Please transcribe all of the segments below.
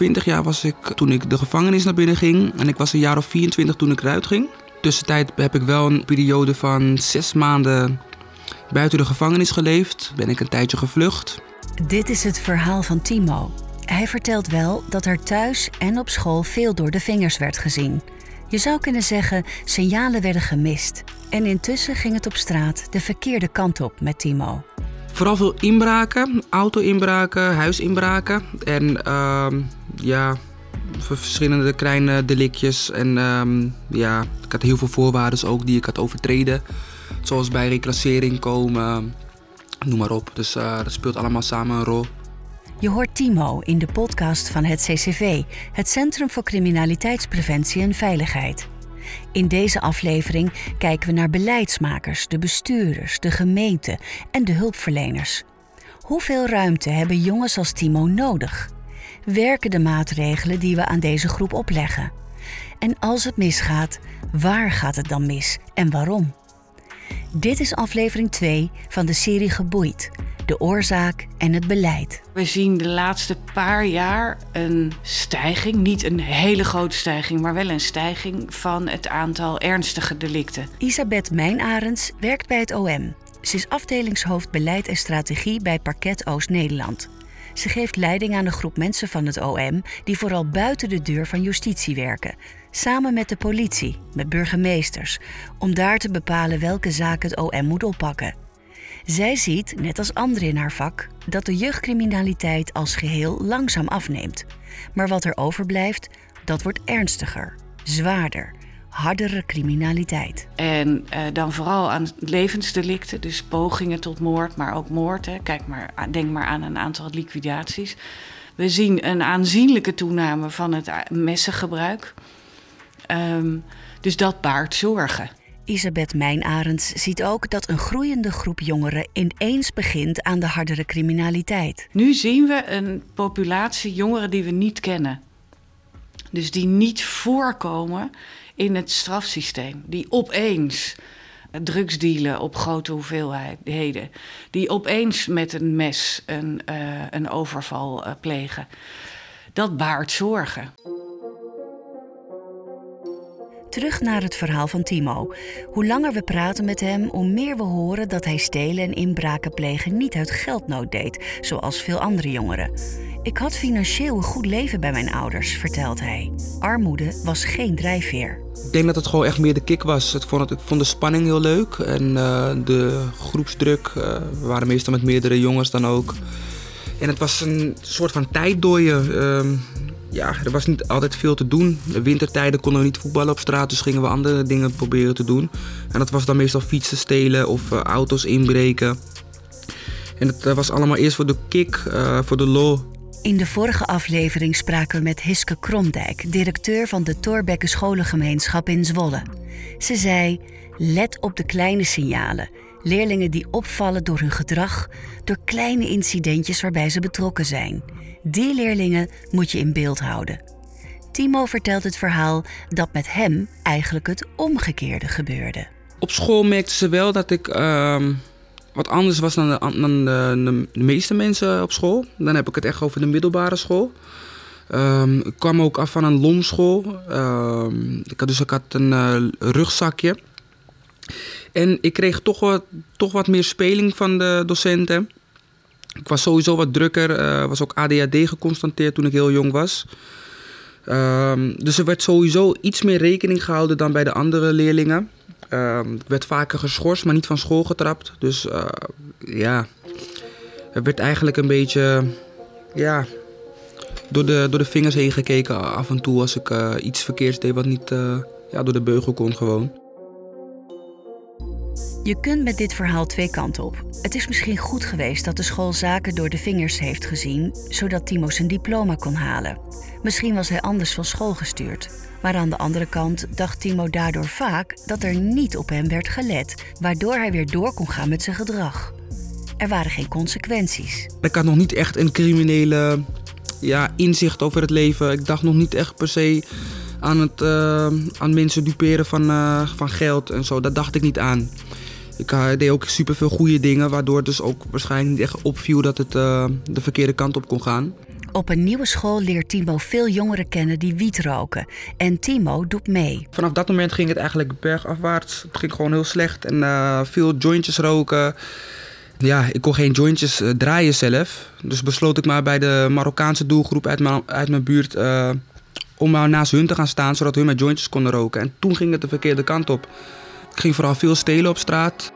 21 jaar was ik toen ik de gevangenis naar binnen ging. En ik was een jaar of 24 toen ik eruit ging. Tussentijd heb ik wel een periode van zes maanden buiten de gevangenis geleefd. Ben ik een tijdje gevlucht. Dit is het verhaal van Timo. Hij vertelt wel dat er thuis en op school veel door de vingers werd gezien. Je zou kunnen zeggen, signalen werden gemist. En intussen ging het op straat de verkeerde kant op met Timo. Vooral veel inbraken, auto-inbraken, huisinbraken. En ehm, ja, verschillende kleine delictjes. En ehm, ja, ik had heel veel voorwaarden ook die ik had overtreden. Zoals bij reclassering komen, noem maar op. Dus uh, dat speelt allemaal samen een rol. Je hoort Timo in de podcast van het CCV, het Centrum voor Criminaliteitspreventie en Veiligheid. In deze aflevering kijken we naar beleidsmakers, de bestuurders, de gemeente en de hulpverleners. Hoeveel ruimte hebben jongens als Timo nodig? Werken de maatregelen die we aan deze groep opleggen? En als het misgaat, waar gaat het dan mis en waarom? Dit is aflevering 2 van de serie Geboeid de oorzaak en het beleid. We zien de laatste paar jaar een stijging, niet een hele grote stijging, maar wel een stijging van het aantal ernstige delicten. Isabeth Mijnarends werkt bij het OM. Ze is afdelingshoofd beleid en strategie bij Parket Oost-Nederland. Ze geeft leiding aan een groep mensen van het OM die vooral buiten de deur van justitie werken, samen met de politie, met burgemeesters, om daar te bepalen welke zaken het OM moet oppakken. Zij ziet, net als anderen in haar vak, dat de jeugdcriminaliteit als geheel langzaam afneemt. Maar wat er overblijft, dat wordt ernstiger, zwaarder, hardere criminaliteit. En uh, dan vooral aan levensdelicten, dus pogingen tot moord, maar ook moord. Kijk maar, denk maar aan een aantal liquidaties. We zien een aanzienlijke toename van het messengebruik. Um, dus dat baart zorgen. Isabeth Mijnarends ziet ook dat een groeiende groep jongeren ineens begint aan de hardere criminaliteit. Nu zien we een populatie jongeren die we niet kennen. Dus die niet voorkomen in het strafsysteem. Die opeens drugs dealen op grote hoeveelheden. Die opeens met een mes een, uh, een overval uh, plegen. Dat baart zorgen. Terug naar het verhaal van Timo. Hoe langer we praten met hem, hoe meer we horen dat hij stelen en inbraken plegen niet uit geldnood deed, zoals veel andere jongeren. Ik had financieel een goed leven bij mijn ouders, vertelt hij. Armoede was geen drijfveer. Ik denk dat het gewoon echt meer de kick was. Ik vond, het, vond de spanning heel leuk en uh, de groepsdruk. Uh, we waren meestal met meerdere jongens dan ook. En het was een soort van tijddooien. Uh, ja, er was niet altijd veel te doen. De wintertijden konden we niet voetballen op straat, dus gingen we andere dingen proberen te doen. En dat was dan meestal fietsen stelen of uh, auto's inbreken. En dat uh, was allemaal eerst voor de kick, uh, voor de lol. In de vorige aflevering spraken we met Hiske Kromdijk, directeur van de Torbekke Scholengemeenschap in Zwolle. Ze zei: Let op de kleine signalen. Leerlingen die opvallen door hun gedrag, door kleine incidentjes waarbij ze betrokken zijn. Die leerlingen moet je in beeld houden. Timo vertelt het verhaal dat met hem eigenlijk het omgekeerde gebeurde. Op school merkten ze wel dat ik uh, wat anders was dan, de, de, de, meeste mensen op school. Dan heb ik het echt over de middelbare school. Um, ik kwam ook af van een lomschool. Um, ik had, dus ik had een uh, rugzakje. En ik kreeg toch wat, toch wat meer speling van de docenten. Ik was sowieso wat drukker. Uh, was ook ADHD geconstateerd toen ik heel jong was. Um, dus er werd sowieso iets meer rekening gehouden dan bij de andere leerlingen. Um, ik werd vaker geschorst, maar niet van school getrapt. Dus uh, ja, er werd eigenlijk een beetje ja, door, de, door de vingers heen gekeken af en toe als ik uh, iets verkeerds deed wat niet ja, door de beugel kon gewoon. Je kunt met dit verhaal twee kanten op. Het is misschien goed geweest dat de school zaken door de vingers heeft gezien, zodat Timo zijn diploma kon halen. Misschien was hij anders van school gestuurd. Maar aan de andere kant dacht Timo daardoor vaak dat er niet op hem werd gelet, waardoor hij weer door kon gaan met zijn gedrag. Er waren geen consequenties. Ik had nog niet echt een criminele ja, inzicht over het leven. Ik dacht nog niet echt per se aan, het, uh, aan mensen duperen van, uh, van geld en zo. Dat dacht ik niet aan. Ik uh, deed ook superveel goede dingen, waardoor het dus ook waarschijnlijk niet echt opviel dat het uh, de verkeerde kant op kon gaan. Op een nieuwe school leert Timo veel jongeren kennen die wiet roken. En Timo doet mee. Vanaf dat moment ging het eigenlijk bergafwaarts. Het ging gewoon heel slecht en uh, veel jointjes roken. Ja, ik kon geen jointjes uh, draaien zelf. Dus besloot ik maar bij de Marokkaanse doelgroep uit mijn, uit mijn buurt... Om maar naast hun te gaan staan, zodat hun met jointjes konden roken. En toen ging het de verkeerde kant op. Ging vooral veel stelen op straat.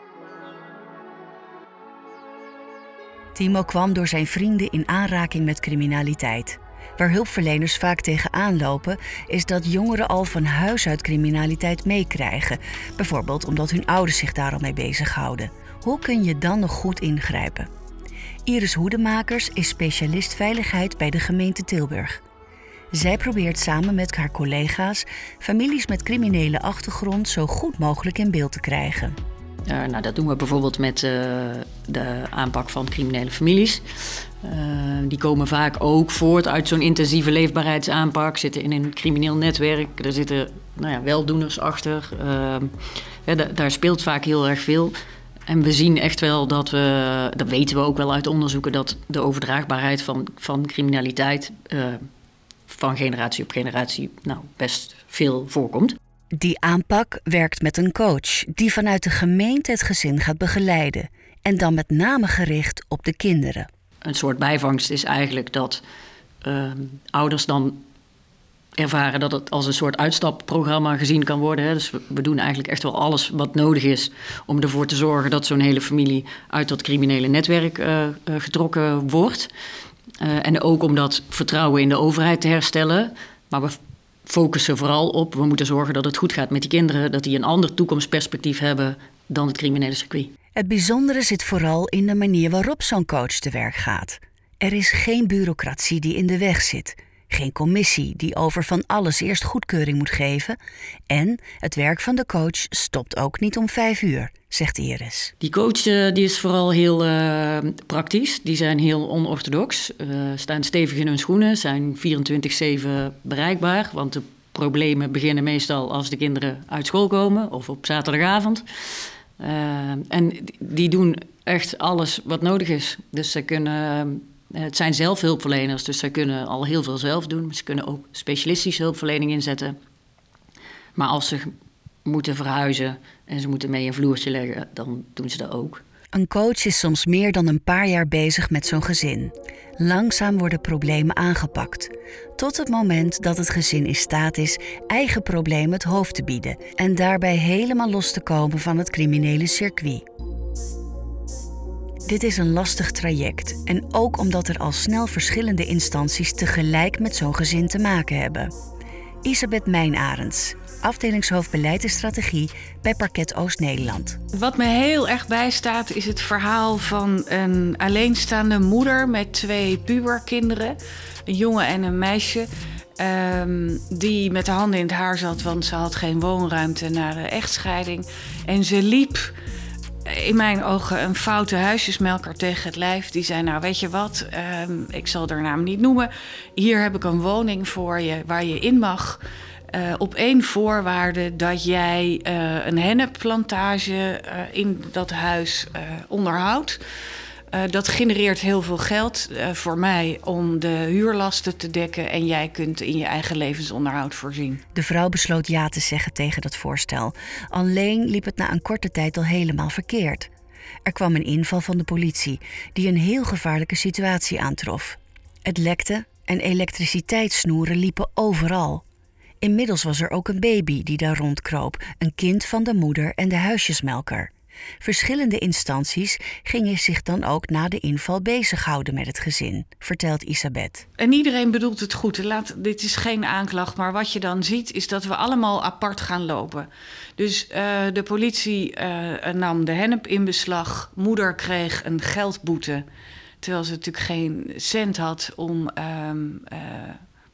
Timo kwam door zijn vrienden in aanraking met criminaliteit. Waar hulpverleners vaak tegenaan lopen, is dat jongeren al van huis uit criminaliteit meekrijgen. Bijvoorbeeld omdat hun ouders zich daar al mee bezighouden. Hoe kun je dan nog goed ingrijpen? Iris Hoedemakers is specialist veiligheid bij de gemeente Tilburg. Zij probeert samen met haar collega's families met criminele achtergrond zo goed mogelijk in beeld te krijgen. Nou, dat doen we bijvoorbeeld met uh, de aanpak van criminele families. Uh, die komen vaak ook voort uit zo'n intensieve leefbaarheidsaanpak, zitten in een crimineel netwerk. Er zitten nou ja, weldoeners achter. Ja, daar speelt vaak heel erg veel. En we zien echt wel dat we, dat weten we ook wel uit onderzoeken, dat de overdraagbaarheid van, van criminaliteit van generatie op generatie nou, best veel voorkomt. Die aanpak werkt met een coach die vanuit de gemeente het gezin gaat begeleiden en dan met name gericht op de kinderen. Een soort bijvangst is eigenlijk dat uh, ouders dan ervaren dat het als een soort uitstapprogramma gezien kan worden. Hè. Dus we, doen eigenlijk echt wel alles wat nodig is om ervoor te zorgen dat zo'n hele familie uit dat criminele netwerk uh, uh, getrokken wordt. Uh, en ook om dat vertrouwen in de overheid te herstellen. Maar we focussen vooral op, we moeten zorgen dat het goed gaat met die kinderen, dat die een ander toekomstperspectief hebben dan het criminele circuit. Het bijzondere zit vooral in de manier waarop zo'n coach te werk gaat. Er is geen bureaucratie die in de weg zit. Geen commissie die over van alles eerst goedkeuring moet geven. En het werk van de coach stopt ook niet om vijf uur, zegt Iris. Die coach uh, die is vooral heel uh, praktisch. Die zijn heel onorthodox. Uh, staan stevig in hun schoenen. Zijn 24-7 bereikbaar. Want de problemen beginnen meestal als de kinderen uit school komen of op zaterdagavond. en die doen echt alles wat nodig is. Dus ze kunnen eh, het zijn zelf hulpverleners, dus zij kunnen al heel veel zelf doen. Ze kunnen ook specialistische hulpverlening inzetten. Maar als ze moeten verhuizen en ze moeten mee een vloertje leggen, dan doen ze dat ook. Een coach is soms meer dan een paar jaar bezig met zo'n gezin. Langzaam worden problemen aangepakt. Tot het moment dat het gezin in staat is eigen problemen het hoofd te bieden en daarbij helemaal los te komen van het criminele circuit. Dit is een lastig traject en ook omdat er al snel verschillende instanties tegelijk met zo'n gezin te maken hebben. Isabeth Mijnarends, afdelingshoofd beleid en strategie bij Parket Oost-Nederland. Wat me heel erg bijstaat is het verhaal van een alleenstaande moeder met twee puberkinderen, een jongen en een meisje. Um, die met de handen in het haar zat, want ze had geen woonruimte na de echtscheiding. En ze liep in mijn ogen een foute huisjesmelker tegen het lijf. Die zei, nou weet je wat, um, ik zal haar naam niet noemen. Hier heb ik een woning voor je waar je in mag. Uh, op één voorwaarde dat jij uh, een hennepplantage uh, in dat huis onderhoudt. Uh, dat genereert heel veel geld uh, voor mij om de huurlasten te dekken en jij kunt in je eigen levensonderhoud voorzien. De vrouw besloot ja te zeggen tegen dat voorstel. Alleen liep het na een korte tijd al helemaal verkeerd. Er kwam een inval van de politie die een heel gevaarlijke situatie aantrof. Het lekte en elektriciteitssnoeren liepen overal. Inmiddels was er ook een baby die daar rondkroop, een kind van de moeder en de huisjesmelker. Verschillende instanties gingen zich dan ook na de inval bezighouden met het gezin, vertelt Isabeth. En iedereen bedoelt het goed. Laat, dit is geen aanklacht, maar wat je dan ziet is dat we allemaal apart gaan lopen. Dus uh, de politie uh, nam de hennep in beslag. Moeder kreeg een geldboete, terwijl ze natuurlijk geen cent had om uh,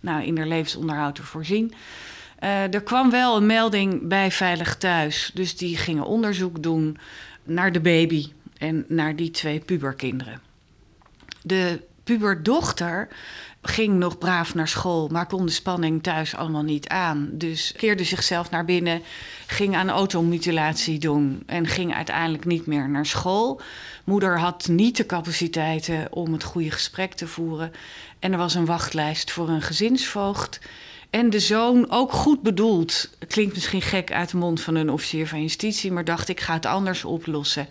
nou, in haar levensonderhoud te voorzien. Uh, er kwam wel een melding bij Veilig Thuis. Dus die gingen onderzoek doen naar de baby en naar die twee puberkinderen. De puberdochter ging nog braaf naar school, maar kon de spanning thuis allemaal niet aan. Dus keerde zichzelf naar binnen, ging aan automutilatie doen en ging uiteindelijk niet meer naar school. Moeder had niet de capaciteiten om het goede gesprek te voeren. En er was een wachtlijst voor een gezinsvoogd. En de zoon, ook goed bedoeld, klinkt misschien gek uit de mond van een officier van justitie, maar dacht ik ga het anders oplossen.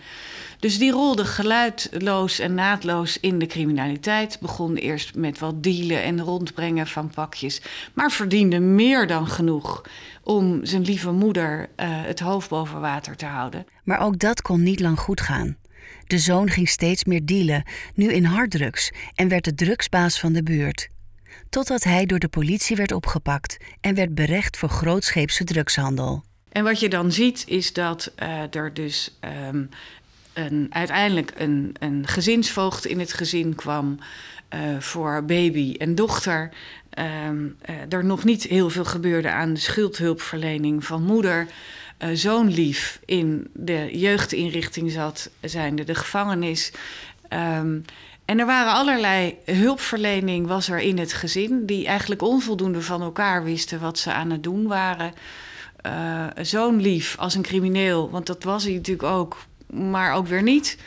Dus die rolde geluidloos en naadloos in de criminaliteit. Begon eerst met wat dealen en rondbrengen van pakjes. Maar verdiende meer dan genoeg om zijn lieve moeder uh, het hoofd boven water te houden. Maar ook dat kon niet lang goed gaan. De zoon ging steeds meer dealen, nu in harddrugs, en werd de drugsbaas van de buurt. Totdat hij door de politie werd opgepakt en werd berecht voor grootscheepse drugshandel. En wat je dan ziet is dat uh, er dus um, een, uiteindelijk een, een gezinsvoogd in het gezin kwam uh, voor baby en dochter. Um, uh, er nog niet heel veel gebeurde aan de schuldhulpverlening van moeder. Uh, zoon lief in de jeugdinrichting zat, zijnde de gevangenis. Um, en er waren allerlei hulpverlening was er in het gezin... die eigenlijk onvoldoende van elkaar wisten wat ze aan het doen waren. Uh, zoon lief als een crimineel, want dat was hij natuurlijk ook maar ook weer niet.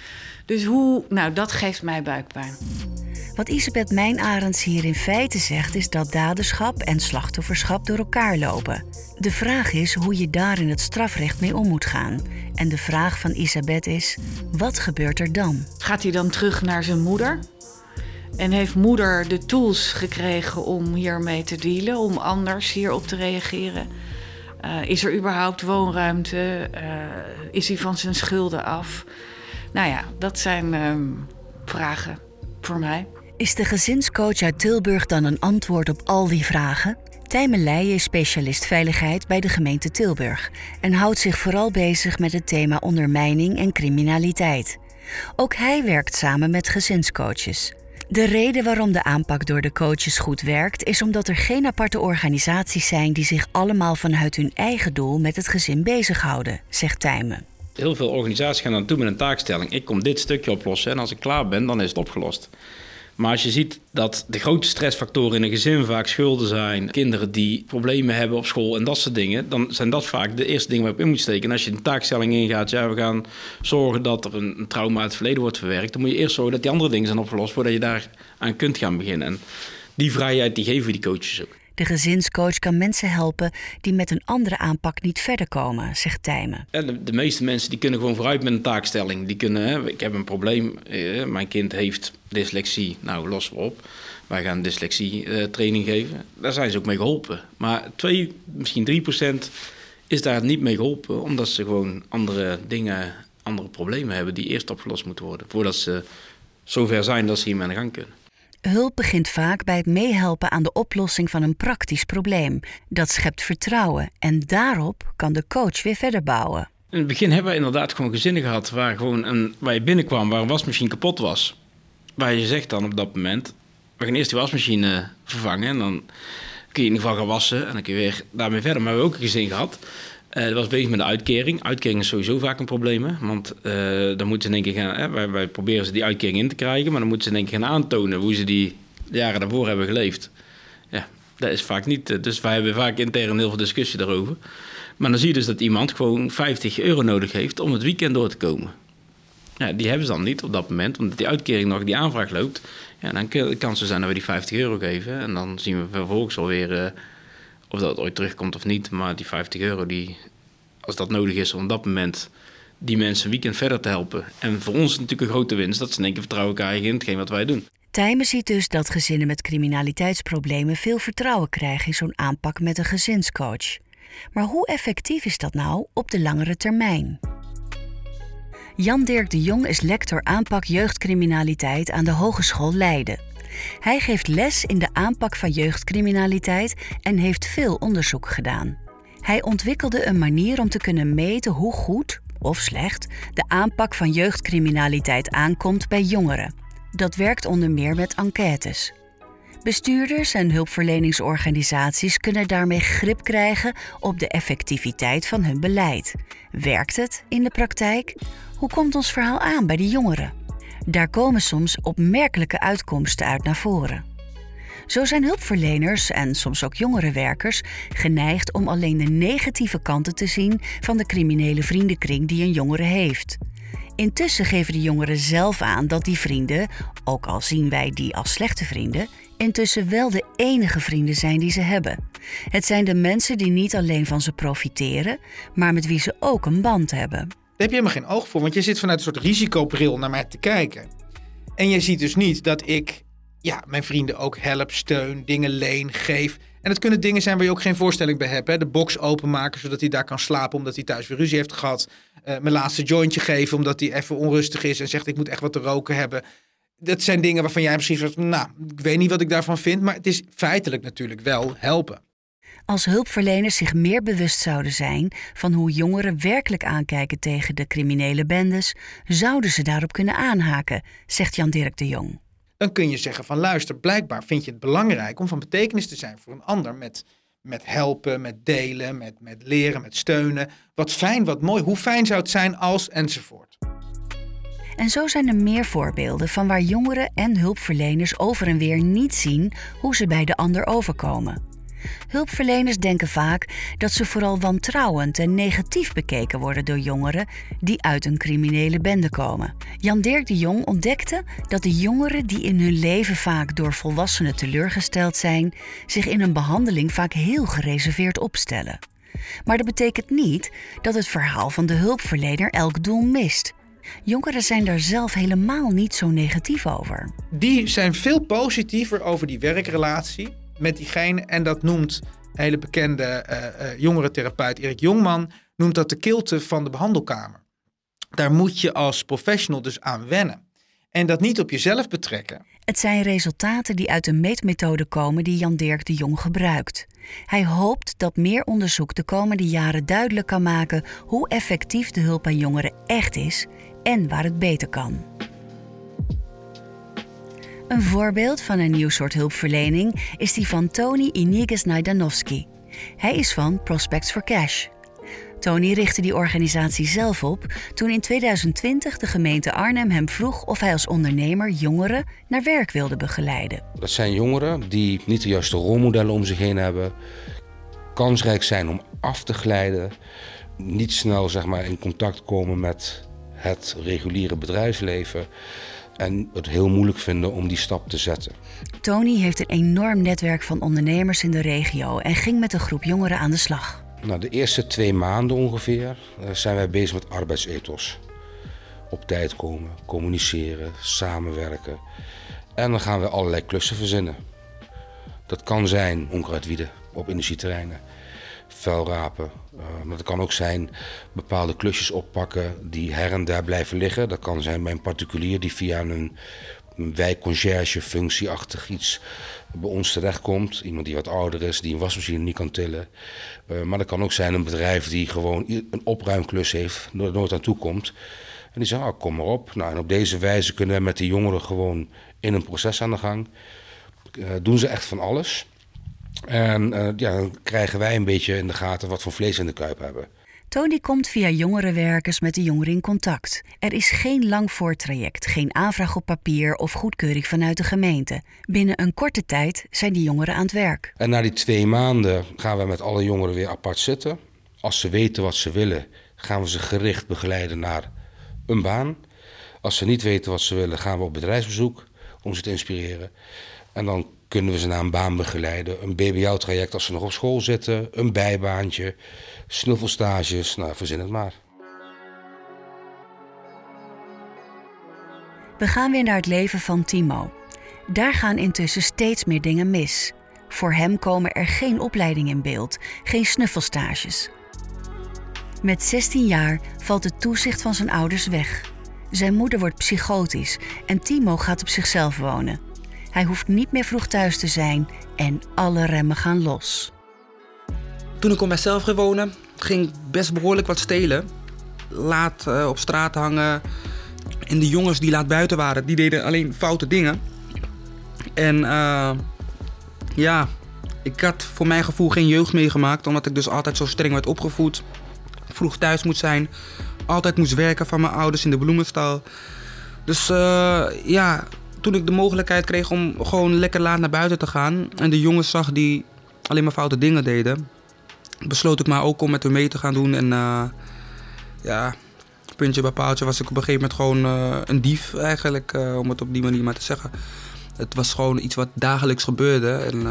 Dus hoe, nou, dat geeft mij buikpijn. Wat Isabeth Mijnarends hier in feite zegt, is dat daderschap en slachtofferschap door elkaar lopen. De vraag is hoe je daar in het strafrecht mee om moet gaan. En de vraag van Isabeth is: wat gebeurt er dan? Gaat hij dan terug naar zijn moeder? En heeft moeder de tools gekregen om hiermee te dealen, om anders hierop te reageren? Uh, is er überhaupt woonruimte? Uh, is hij van zijn schulden af? Nou ja, dat zijn uh, vragen voor mij. Is de gezinscoach uit Tilburg dan een antwoord op al die vragen? Tijme Leijen is specialist veiligheid bij de gemeente Tilburg en houdt zich vooral bezig met het thema ondermijning en criminaliteit. Ook hij werkt samen met gezinscoaches. De reden waarom de aanpak door de coaches goed werkt, is omdat er geen aparte organisaties zijn die zich allemaal vanuit hun eigen doel met het gezin bezighouden, zegt Tijmen. Heel veel organisaties gaan dan toe met een taakstelling. Ik kom dit stukje oplossen en als ik klaar ben, dan is het opgelost. Maar als je ziet dat de grote stressfactoren in een gezin vaak schulden zijn, kinderen die problemen hebben op school en dat soort dingen, dan zijn dat vaak de eerste dingen waar je in moet steken. En als je een taakstelling ingaat, ja, we gaan zorgen dat er een, een trauma uit het verleden wordt verwerkt, dan moet je eerst zorgen dat die andere dingen zijn opgelost voordat je daar aan kunt gaan beginnen. En die vrijheid die geven die coaches ook. De gezinscoach kan mensen helpen die met een andere aanpak niet verder komen, zegt Tijmen. de, de, meeste mensen die kunnen gewoon vooruit met een taakstelling. Die kunnen, hè, ik heb een probleem, eh, mijn kind heeft dyslexie, nou los op. Wij gaan dyslexie uh, training geven. Daar zijn ze ook mee geholpen. Maar 2, misschien 3 procent is daar niet mee geholpen, omdat ze gewoon andere dingen, andere problemen hebben die eerst opgelost moeten worden. Voordat ze zover zijn dat ze hiermee aan de gang kunnen. Hulp begint vaak bij het meehelpen aan de oplossing van een praktisch probleem. Dat schept vertrouwen en daarop kan de coach weer verder bouwen. In het begin hebben we inderdaad gewoon gezinnen gehad waar, gewoon een, waar je binnenkwam, waar een wasmachine kapot was. Waar je zegt dan op dat moment, we gaan eerst die wasmachine vervangen en dan kun je in ieder geval gaan wassen en dan kun je weer daarmee verder. Maar we hebben ook een gezin gehad dat was bezig met de uitkering. Uitkering is sowieso vaak een probleem. Want uh, dan moeten ze één keer gaan. Hè? Wij, wij, proberen ze die uitkering in te krijgen. Maar dan moeten ze één keer gaan aantonen hoe ze die jaren daarvoor hebben geleefd. Ja, dat is vaak niet. Uh, dus wij hebben vaak intern heel veel discussie daarover. Maar dan zie je dus dat iemand gewoon 50 euro nodig heeft om het weekend door te komen. Ja, die hebben ze dan niet op dat moment, omdat die uitkering nog die aanvraag loopt. Ja, dan kan het zijn dat we die 50 euro geven. En dan zien we vervolgens alweer of dat ooit terugkomt of niet. Maar die 50 euro, die, als dat nodig is om op dat moment die mensen een weekend verder te helpen. En voor ons natuurlijk een grote winst dat ze keer vertrouwen krijgen in hetgeen wat wij doen. Tijmen ziet dus dat gezinnen met criminaliteitsproblemen veel vertrouwen krijgen in zo'n aanpak met een gezinscoach. Maar hoe effectief is dat nou op de langere termijn? Jan-Dirk de Jong is lector aanpak jeugdcriminaliteit aan de Hogeschool Leiden. Hij geeft les in de aanpak van jeugdcriminaliteit en heeft veel onderzoek gedaan. Hij ontwikkelde een manier om te kunnen meten hoe goed of slecht de aanpak van jeugdcriminaliteit aankomt bij jongeren. Dat werkt onder meer met enquêtes. Bestuurders en hulpverleningsorganisaties kunnen daarmee grip krijgen op de effectiviteit van hun beleid. Werkt het in de praktijk? Hoe komt ons verhaal aan bij de jongeren? Daar komen soms opmerkelijke uitkomsten uit naar voren. Zo zijn hulpverleners en soms ook jongere werkers geneigd om alleen de negatieve kanten te zien van de criminele vriendenkring die een jongere heeft. Intussen geven de jongeren zelf aan dat die vrienden, ook al zien wij die als slechte vrienden, intussen wel de enige vrienden zijn die ze hebben. Het zijn de mensen die niet alleen van ze profiteren, maar met wie ze ook een band hebben. Heb je helemaal geen oog voor, want je zit vanuit een soort risicobril naar mij te kijken. En je ziet dus niet dat ik ja, mijn vrienden ook help, steun, dingen leen, geef. En het kunnen dingen zijn waar je ook geen voorstelling bij hebt. Hè? De box openmaken zodat hij daar kan slapen omdat hij thuis weer ruzie heeft gehad. Uh, mijn laatste jointje geven omdat hij even onrustig is en zegt ik moet echt wat te roken hebben. Dat zijn dingen waarvan jij misschien zegt, nou, ik weet niet wat ik daarvan vind. Maar het is feitelijk natuurlijk wel helpen. Als hulpverleners zich meer bewust zouden zijn van hoe jongeren werkelijk aankijken tegen de criminele bendes, zouden ze daarop kunnen aanhaken, zegt Jan Dirk de Jong dan kun je zeggen van luister, blijkbaar vind je het belangrijk om van betekenis te zijn voor een ander met, met helpen, met delen, met, met leren, met steunen. Wat fijn, wat mooi, hoe fijn zou het zijn als enzovoort. En zo zijn er meer voorbeelden van waar jongeren en hulpverleners over en weer niet zien hoe ze bij de ander overkomen. Hulpverleners denken vaak dat ze vooral wantrouwend en negatief bekeken worden door jongeren die uit een criminele bende komen. Jan Dirk de Jong ontdekte dat de jongeren die in hun leven vaak door volwassenen teleurgesteld zijn, zich in een behandeling vaak heel gereserveerd opstellen. Maar dat betekent niet dat het verhaal van de hulpverlener elk doel mist. Jongeren zijn daar zelf helemaal niet zo negatief over. Die zijn veel positiever over die werkrelatie met diegene. En dat noemt een hele bekende uh, jongerentherapeut Erik Jongman, noemt dat de kilte van de behandelkamer. Daar moet je als professional dus aan wennen. En dat niet op jezelf betrekken. Het zijn resultaten die uit de meetmethode komen die Jan Dirk de Jong gebruikt. Hij hoopt dat meer onderzoek de komende jaren duidelijk kan maken hoe effectief de hulp aan jongeren echt is en waar het beter kan. Een voorbeeld van een nieuw soort hulpverlening is die van Tony Iniges Najdanovski. Hij is van Prospects for Cash. Tony richtte die organisatie zelf op toen in 2020 de gemeente Arnhem hem vroeg of hij als ondernemer jongeren naar werk wilde begeleiden. Dat zijn jongeren die niet de juiste rolmodellen om zich heen hebben, kansrijk zijn om af te glijden, niet snel zeg maar, in contact komen met het reguliere bedrijfsleven en het heel moeilijk vinden om die stap te zetten. Tony heeft een enorm netwerk van ondernemers in de regio en ging met een groep jongeren aan de slag. Nou, de eerste twee maanden ongeveer eh, zijn wij bezig met arbeidsethos. Op tijd komen, communiceren, samenwerken. En dan gaan we allerlei klussen verzinnen. Dat kan zijn onkruidwieden op vuilrapen. Uh, maar dat kan ook zijn bepaalde klusjes oppakken die her en daar blijven liggen. Dat kan zijn bij een particulier die via een, een wijkconcierge functieachtig iets bij ons terechtkomt. Iemand die wat ouder is, die een wasmachine niet kan tillen. Uh, maar dat kan ook zijn een bedrijf die gewoon een opruimklus heeft, nooit aan toe komt. En die zegt, oh, kom maar op. Nou, en op deze wijze kunnen we met die jongeren gewoon in een proces aan de gang. Uh, doen ze echt van alles. En uh, ja, dan krijgen wij een beetje in de gaten wat voor vlees in de kuip hebben. Tony komt via jongerenwerkers met de jongeren in contact. Er is geen lang voortraject, geen aanvraag op papier of goedkeuring vanuit de gemeente. Binnen een korte tijd zijn die jongeren aan het werk. En na die twee maanden gaan we met alle jongeren weer apart zitten. Als ze weten wat ze willen, gaan we ze gericht begeleiden naar een baan. Als ze niet weten wat ze willen, gaan we op bedrijfsbezoek om ze te inspireren. En dan kunnen we ze naar een baan begeleiden. Een BBL-traject als ze nog op school zitten, een bijbaantje, snuffelstages, nou verzin het maar. We gaan weer naar het leven van Timo. Daar gaan intussen steeds meer dingen mis. Voor hem komen er geen opleidingen in beeld, geen snuffelstages. Met 16 jaar valt het toezicht van zijn ouders weg. Zijn moeder wordt psychotisch en Timo gaat op zichzelf wonen. Hij hoeft niet meer vroeg thuis te zijn en alle remmen gaan los. Toen ik op mezelf ging wonen, ging best behoorlijk wat stelen. Laat uh, op straat hangen. En de jongens die laat buiten waren, die deden alleen foute dingen. En uh, ja, ik had voor mijn gevoel geen jeugd meegemaakt, omdat ik dus altijd zo streng werd opgevoed. Vroeg thuis moet zijn, altijd moest werken van mijn ouders in de bloemenstal. Dus uh, ja, toen ik de mogelijkheid kreeg om gewoon lekker laat naar buiten te gaan en de jongens zag die alleen maar foute dingen deden, besloot ik maar ook om met hem mee te gaan doen. En uh, ja, puntje bij paaltje was ik op een gegeven moment gewoon uh, een dief eigenlijk, om het op die manier maar te zeggen. Het was gewoon iets wat dagelijks gebeurde en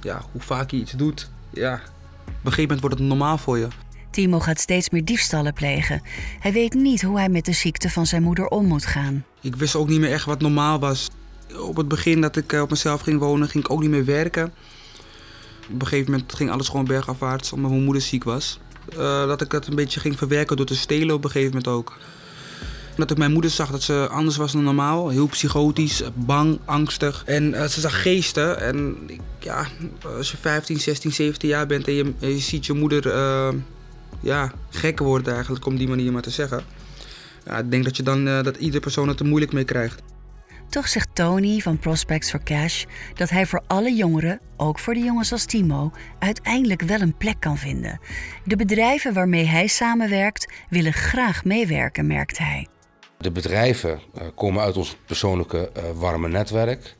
ja, hoe vaak je iets doet, ja, op een gegeven moment wordt het normaal voor je. Timo gaat steeds meer diefstallen plegen. Hij weet niet hoe hij met de ziekte van zijn moeder om moet gaan. Ik wist ook niet meer echt wat normaal was. Op het begin dat ik eh, op mezelf ging wonen, ging ik ook niet meer werken. Op een gegeven moment ging alles gewoon bergafwaarts omdat mijn moeder ziek was. Uh, dat ik dat een beetje ging verwerken door te stelen op een gegeven moment ook. Dat ik mijn moeder zag dat ze anders was dan normaal. Heel psychotisch, bang, angstig. En uh, ze zag geesten. En ja, als je 15, 16, 17 jaar bent en je, je ziet je moeder ja, gek worden eigenlijk, om die manier maar te zeggen. Ja, ik denk dat je dan uh, dat iedere persoon het er moeilijk mee krijgt. Toch zegt Tony van Prospects for Cash dat hij voor alle jongeren, ook voor de jongens als Timo, uiteindelijk wel een plek kan vinden. De bedrijven waarmee hij samenwerkt willen graag meewerken, merkt hij. De bedrijven uh, komen uit ons persoonlijke uh, warme netwerk.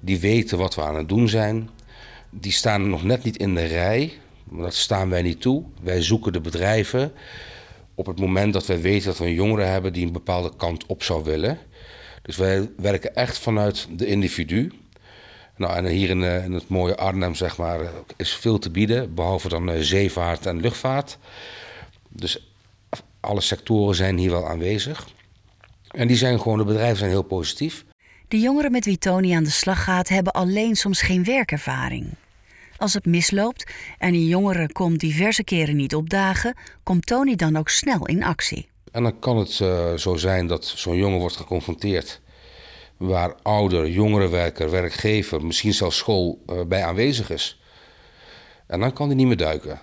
Die weten wat we aan het doen zijn. Die staan nog net niet in de rij dat staan wij niet toe. Wij zoeken de bedrijven op het moment dat wij weten dat we een jongere hebben die een bepaalde kant op zou willen. Dus wij werken echt vanuit de individu. Nou, en hier in, eh, in het mooie Arnhem zeg maar, is veel te bieden, behalve dan uh, zeevaart en luchtvaart. Dus alle sectoren zijn hier wel aanwezig. En die zijn gewoon, de bedrijven zijn heel positief. De jongeren met wie Tony aan de slag gaat, hebben alleen soms geen werkervaring. Als het misloopt en een jongere komt diverse keren niet opdagen, komt Tony dan ook snel in actie. En dan kan het uh, zo zijn dat zo'n jongen wordt geconfronteerd waar ouder, jongerenwerker, werkgever, misschien zelfs school uh, bij aanwezig is. En dan kan hij niet meer duiken.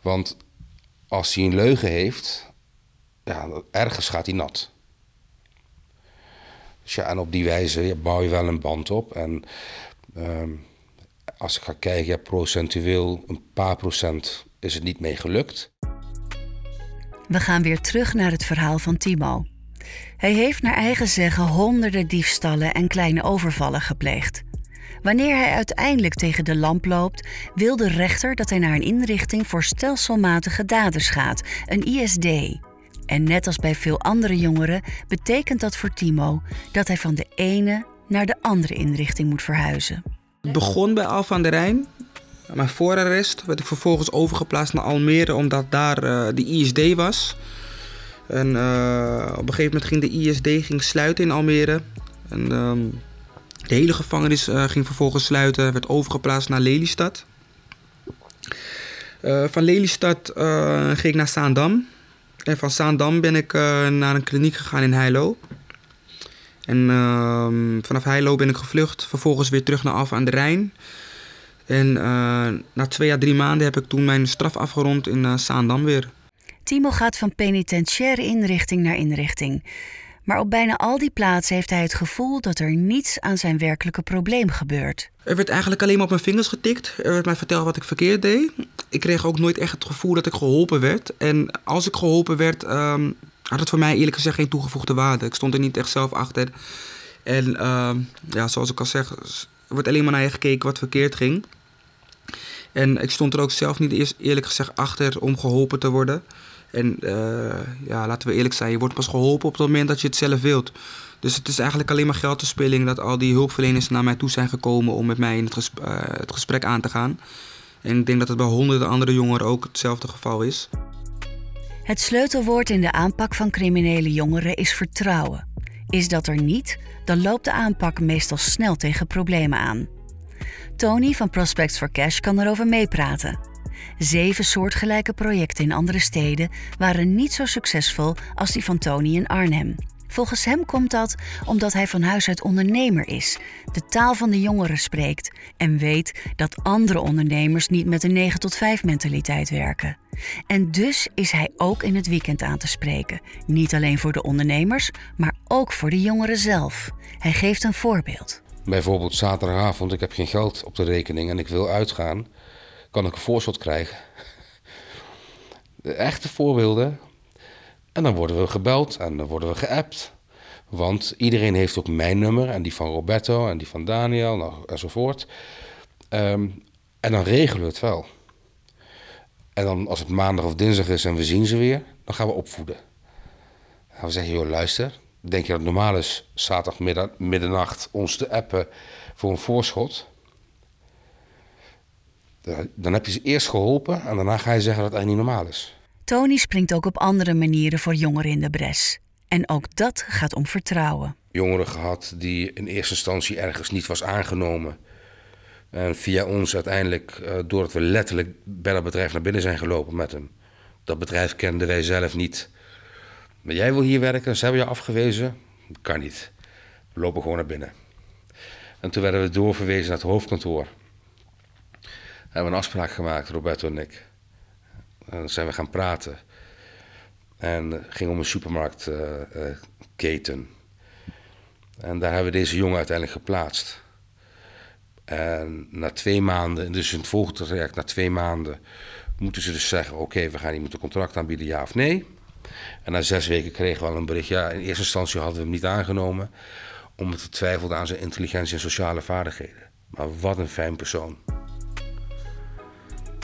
Want als hij een leugen heeft, ja, ergens gaat hij nat. Dus ja, en op die wijze bouw je wel een band op. En uh, als ik ga kijken, procentueel een paar procent is het niet mee gelukt. We gaan weer terug naar het verhaal van Timo. Hij heeft naar eigen zeggen honderden diefstallen en kleine overvallen gepleegd. Wanneer hij uiteindelijk tegen de lamp loopt, wil de rechter dat hij naar een inrichting voor stelselmatige daders gaat, een ISD. En net als bij veel andere jongeren betekent dat voor Timo dat hij van de ene naar de andere inrichting moet verhuizen. Begon bij Alphen aan de Rijn. Mijn voorarrest werd ik vervolgens overgeplaatst naar Almere omdat daar uh, de ISD was. En uh, op een gegeven moment ging de ISD ging sluiten in Almere. En uh, de hele gevangenis uh, ging vervolgens sluiten, werd overgeplaatst naar Lelystad. van Lelystad ging ik naar Zaandam. En van Zaandam ben ik naar een kliniek gegaan in Heilo. En uh, vanaf Heilo ben ik gevlucht, vervolgens weer terug naar Alphen aan de Rijn. En uh, na twee à drie maanden heb ik toen mijn straf afgerond in uh, Zaandam weer. Timo gaat van penitentiaire inrichting naar inrichting. Maar op bijna al die plaatsen heeft hij het gevoel dat er niets aan zijn werkelijke probleem gebeurt. Er werd eigenlijk alleen maar op mijn vingers getikt. Er werd mij verteld wat ik verkeerd deed. Ik kreeg ook nooit echt het gevoel dat ik geholpen werd. En als ik geholpen werd, um, had het voor mij eerlijk gezegd geen toegevoegde waarde. Ik stond er niet echt zelf achter. En uh, ja, zoals ik al zeg, wordt alleen maar naar je gekeken wat verkeerd ging. En ik stond er ook zelf niet eerst eerlijk gezegd achter om geholpen te worden. En uh, ja, laten we eerlijk zijn, je wordt pas geholpen op het moment dat je het zelf wilt. Dus het is eigenlijk alleen maar geldverspilling dat al die hulpverleners naar mij toe zijn gekomen om met mij in het, uh, het gesprek aan te gaan. En ik denk dat het bij honderden andere jongeren ook hetzelfde geval is. Het sleutelwoord in de aanpak van criminele jongeren is vertrouwen. Is dat er niet, dan loopt de aanpak meestal snel tegen problemen aan. Tony van Prospects for Cash kan erover meepraten. Zeven soortgelijke projecten in andere steden waren niet zo succesvol als die van Tony in Arnhem. Volgens hem komt dat omdat hij van huis uit ondernemer is, de taal van de jongeren spreekt en weet dat andere ondernemers niet met een 9 tot 5 mentaliteit werken. En dus is hij ook in het weekend aan te spreken, niet alleen voor de ondernemers, maar ook voor de jongeren zelf. Hij geeft een voorbeeld. Bijvoorbeeld zaterdagavond, ik heb geen geld op de rekening en ik wil uitgaan, kan ik een voorschot krijgen. De echte voorbeelden. En dan worden we gebeld en dan worden we geappt. Want iedereen heeft ook mijn nummer en die van Roberto en die van Daniel nou, enzovoort. Ehm, en dan regelen we het wel. En dan als het maandag of dinsdag is en we zien ze weer, dan gaan we opvoeden. Dan we zeggen, joh, luister. Denk je dat het normaal is zaterdagmiddag, middernacht ons te appen voor een voorschot? Dan heb je ze eerst geholpen en daarna ga je zeggen dat het eigenlijk niet normaal is. Tony springt ook op andere manieren voor jongeren in de bres. En ook dat gaat om vertrouwen. Jongeren gehad die in eerste instantie ergens niet was aangenomen. En via ons uiteindelijk, uh, doordat we letterlijk bij dat bedrijf naar binnen zijn gelopen met hem. Dat bedrijf kenden wij zelf niet. Maar jij wil hier werken, ze hebben je afgewezen. Kan niet. We lopen gewoon naar binnen. En toen werden we doorverwezen naar het hoofdkantoor. We hebben een afspraak gemaakt, Roberto en ik. En dan zijn we gaan praten. En het ging om een supermarktketen. en daar hebben we deze jongen uiteindelijk geplaatst. En na twee maanden, dus in het volgende traject, na twee maanden, moeten ze dus zeggen: Oké, we gaan iemand een contract aanbieden, ja of nee. En na zes weken kregen we al een bericht: Ja, in eerste instantie hadden we hem niet aangenomen, omdat we twijfelden aan zijn intelligentie en sociale vaardigheden. Maar wat een fijn persoon.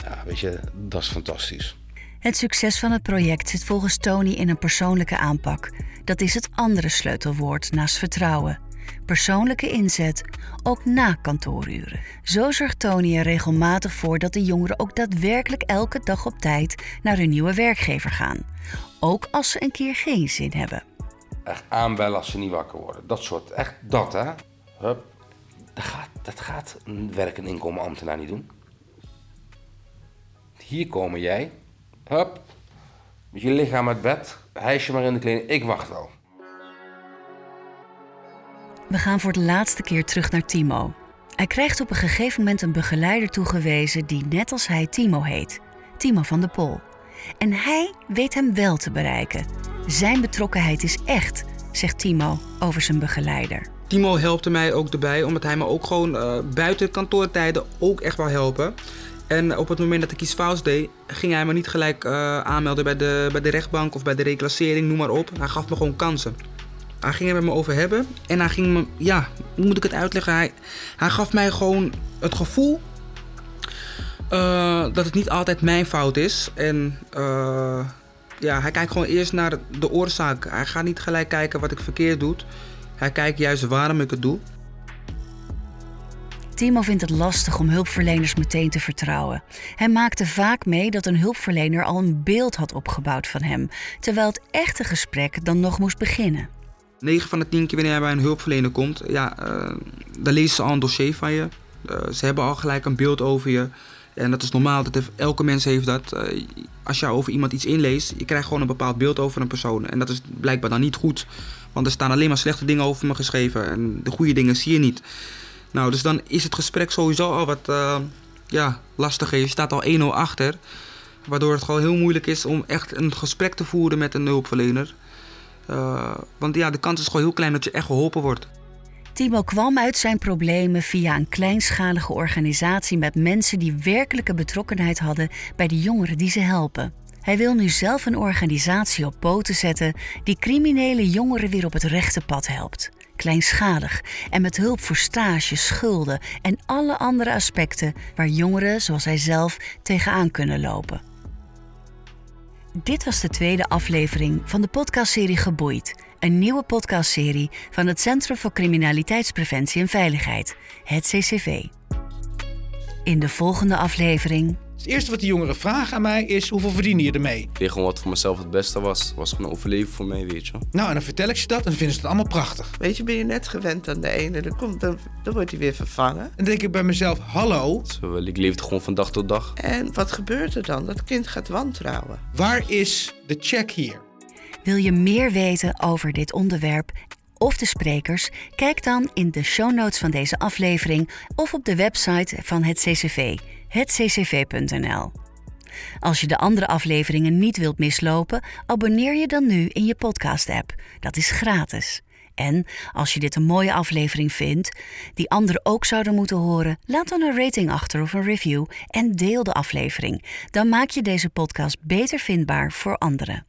Ja, weet je, dat is fantastisch. Het succes van het project zit volgens Tony in een persoonlijke aanpak. Dat is het andere sleutelwoord naast vertrouwen. Persoonlijke inzet, ook na kantooruren. Zo zorgt Tony er regelmatig voor dat de jongeren ook daadwerkelijk elke dag op tijd naar hun nieuwe werkgever gaan. Ook als ze een keer geen zin hebben. Echt aanbellen als ze niet wakker worden. Dat soort, echt dat hè. Hup. Dat gaat, dat gaat een werk- en inkomenambtenaar niet doen. Hier komen jij, Hup. Met je lichaam uit bed. Hijs je maar in de kleding. Ik wacht wel. We gaan voor de laatste keer terug naar Timo. Hij krijgt op een gegeven moment een begeleider toegewezen die net als hij Timo heet. Timo van de Pol. En hij weet hem wel te bereiken. Zijn betrokkenheid is echt, zegt Timo over zijn begeleider. Timo helpte mij ook erbij, omdat hij me ook gewoon uh, buiten kantoortijden ook echt wel helpen. En op het moment dat ik iets fout deed, ging hij me niet gelijk uh, aanmelden bij de, bij de rechtbank of bij de reclassering, noem maar op. Hij gaf me gewoon kansen. Hij ging er met me over hebben en hij ging me, ja, hoe moet ik het uitleggen? Hij, hij gaf mij gewoon het gevoel uh, dat het niet altijd mijn fout is. En uh, ja, hij kijkt gewoon eerst naar de oorzaak. Hij gaat niet gelijk kijken wat ik verkeerd doe. Hij kijkt juist waarom ik het doe. Timo vindt het lastig om hulpverleners meteen te vertrouwen. Hij maakte vaak mee dat een hulpverlener al een beeld had opgebouwd van hem, terwijl het echte gesprek dan nog moest beginnen. 9 van de 10 keer wanneer hij bij een hulpverlener komt, ja, uh, dan lezen ze al een dossier van je. Uh, ze hebben al gelijk een beeld over je. En dat is normaal, dat elke mens heeft dat. Uh, als je over iemand iets inleest, je krijgt gewoon een bepaald beeld over een persoon. En dat is blijkbaar dan niet goed. Want er staan alleen maar slechte dingen over me geschreven. En de goede dingen zie je niet. Nou, dus dan is het gesprek sowieso al wat uh, ja, lastiger. Je staat al 1-0 achter. Waardoor het gewoon heel moeilijk is om echt een gesprek te voeren met een hulpverlener. Uh, want ja, de kans is gewoon heel klein dat je echt geholpen wordt. Timo kwam uit zijn problemen via een kleinschalige organisatie met mensen die werkelijke betrokkenheid hadden bij de jongeren die ze helpen. Hij wil nu zelf een organisatie op poten zetten die criminele jongeren weer op het rechte pad helpt kleinschalig en met hulp voor stage, schulden en alle andere aspecten waar jongeren zoals hij zelf tegenaan kunnen lopen. Dit was de tweede aflevering van de podcastserie Geboeid, een nieuwe podcastserie van het Centrum voor Criminaliteitspreventie en Veiligheid, het CCV. In de volgende aflevering het eerste wat die jongeren vragen aan mij is: hoeveel verdien je ermee? Ik deed gewoon wat voor mezelf het beste was. was gewoon overleven voor mij, weet je. Nou, en dan vertel ik ze dat en dan vinden ze het allemaal prachtig. Weet je, ben je net gewend aan de ene, dan, komt, dan, dan wordt hij weer vervangen. En dan denk ik bij mezelf: hallo. Zo, ik leefde gewoon van dag tot dag. En wat gebeurt er dan? Dat kind gaat wantrouwen. Waar is de check hier? Wil je meer weten over dit onderwerp of de sprekers? Kijk dan in de show notes van deze aflevering of op de website van het CCV hetccv.nl. Als je de andere afleveringen niet wilt mislopen, abonneer je dan nu in je podcast-app. Dat is gratis. En als je dit een mooie aflevering vindt, die anderen ook zouden moeten horen, laat dan een rating achter of een review en deel de aflevering. Dan maak je deze podcast beter vindbaar voor anderen.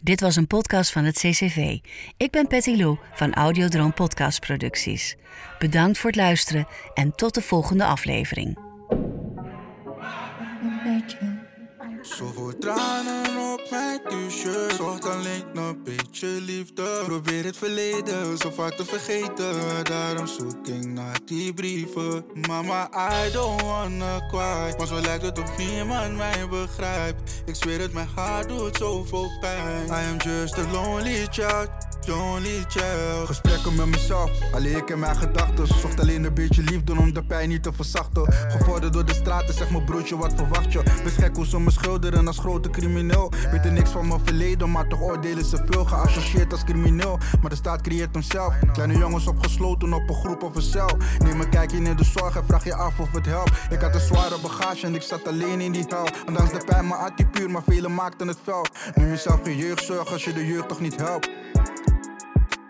Dit was een podcast van het CCV. Ik ben Patty Lou van Audiodroom Podcast Producties. Bedankt voor het luisteren en tot de volgende aflevering. like you. Zoveel tranen op mijn t-shirt. Zocht alleen een beetje liefde. Probeer het verleden zo vaak te vergeten. Daarom zoek ik naar die brieven. Mama, I don't wanna cry. Maar zo lijkt het of niemand mij begrijpt. Ik zweer het, mijn hart doet zoveel pijn. I am just a lonely child. Lonely child. Gesprekken met mezelf, alleen ik en mijn gedachten. Zocht alleen een beetje liefde om de pijn niet te verzachten. Gevorderd door de straten, zeg mijn broertje, wat verwacht je? Best hoe ze me schilderen als grote crimineel. Weten niks van mijn verleden, maar toch oordelen ze veel. Geassocieerd als crimineel, maar de staat creëert hem zelf. Kleine jongens opgesloten op een groep of een cel. Neem een kijkje in de zorg en vraag je af of het helpt. Ik had een zware bagage en ik zat alleen in die hel. Ondanks de pijn, maar had die puur, maar velen maakten het fel. Neem jezelf geen jeugdzorg als je de jeugd toch niet helpt.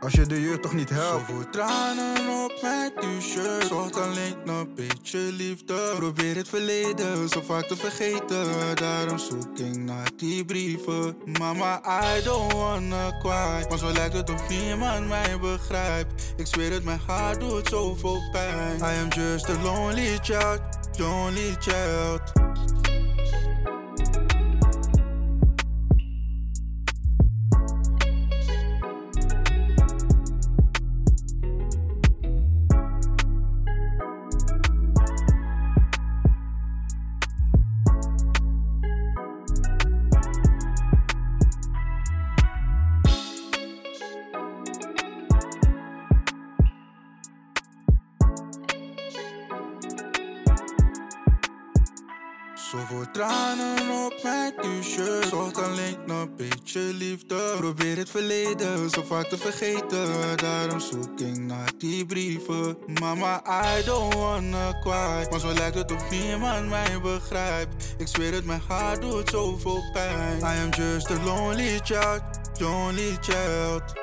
Als je de jeugd toch niet helpt. Zoveel tranen op mijn t-shirt. Zocht alleen een beetje liefde. Probeer het verleden zo vaak te vergeten. Daarom zoek ik naar die brieven. Mama, I don't wanna cry. Maar zo lijkt het of niemand mij begrijpt. Ik zweer het, mijn hart doet zoveel pijn. I am just a lonely child, lonely child. Zoveel tranen op mijn t-shirt. Zocht alleen een beetje liefde. Probeer het verleden zo vaak te vergeten. Daarom zoek ik naar die brieven. Mama, I don't wanna cry. Maar zo lijkt het of niemand mij begrijpt. Ik zweer het, mijn hart doet zoveel pijn. I am just a lonely child, lonely child.